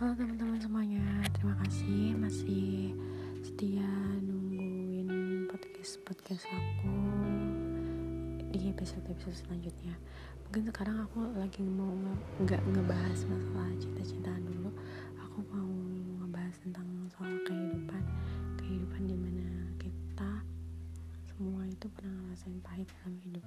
Halo teman-teman semuanya, terima kasih masih setia nungguin podcast podcast aku di episode episode selanjutnya. Mungkin sekarang aku lagi mau nggak ngebahas masalah cinta-cintaan dulu, aku mau ngebahas tentang soal kehidupan, kehidupan di mana kita semua itu pernah ngerasain pahit dalam hidup.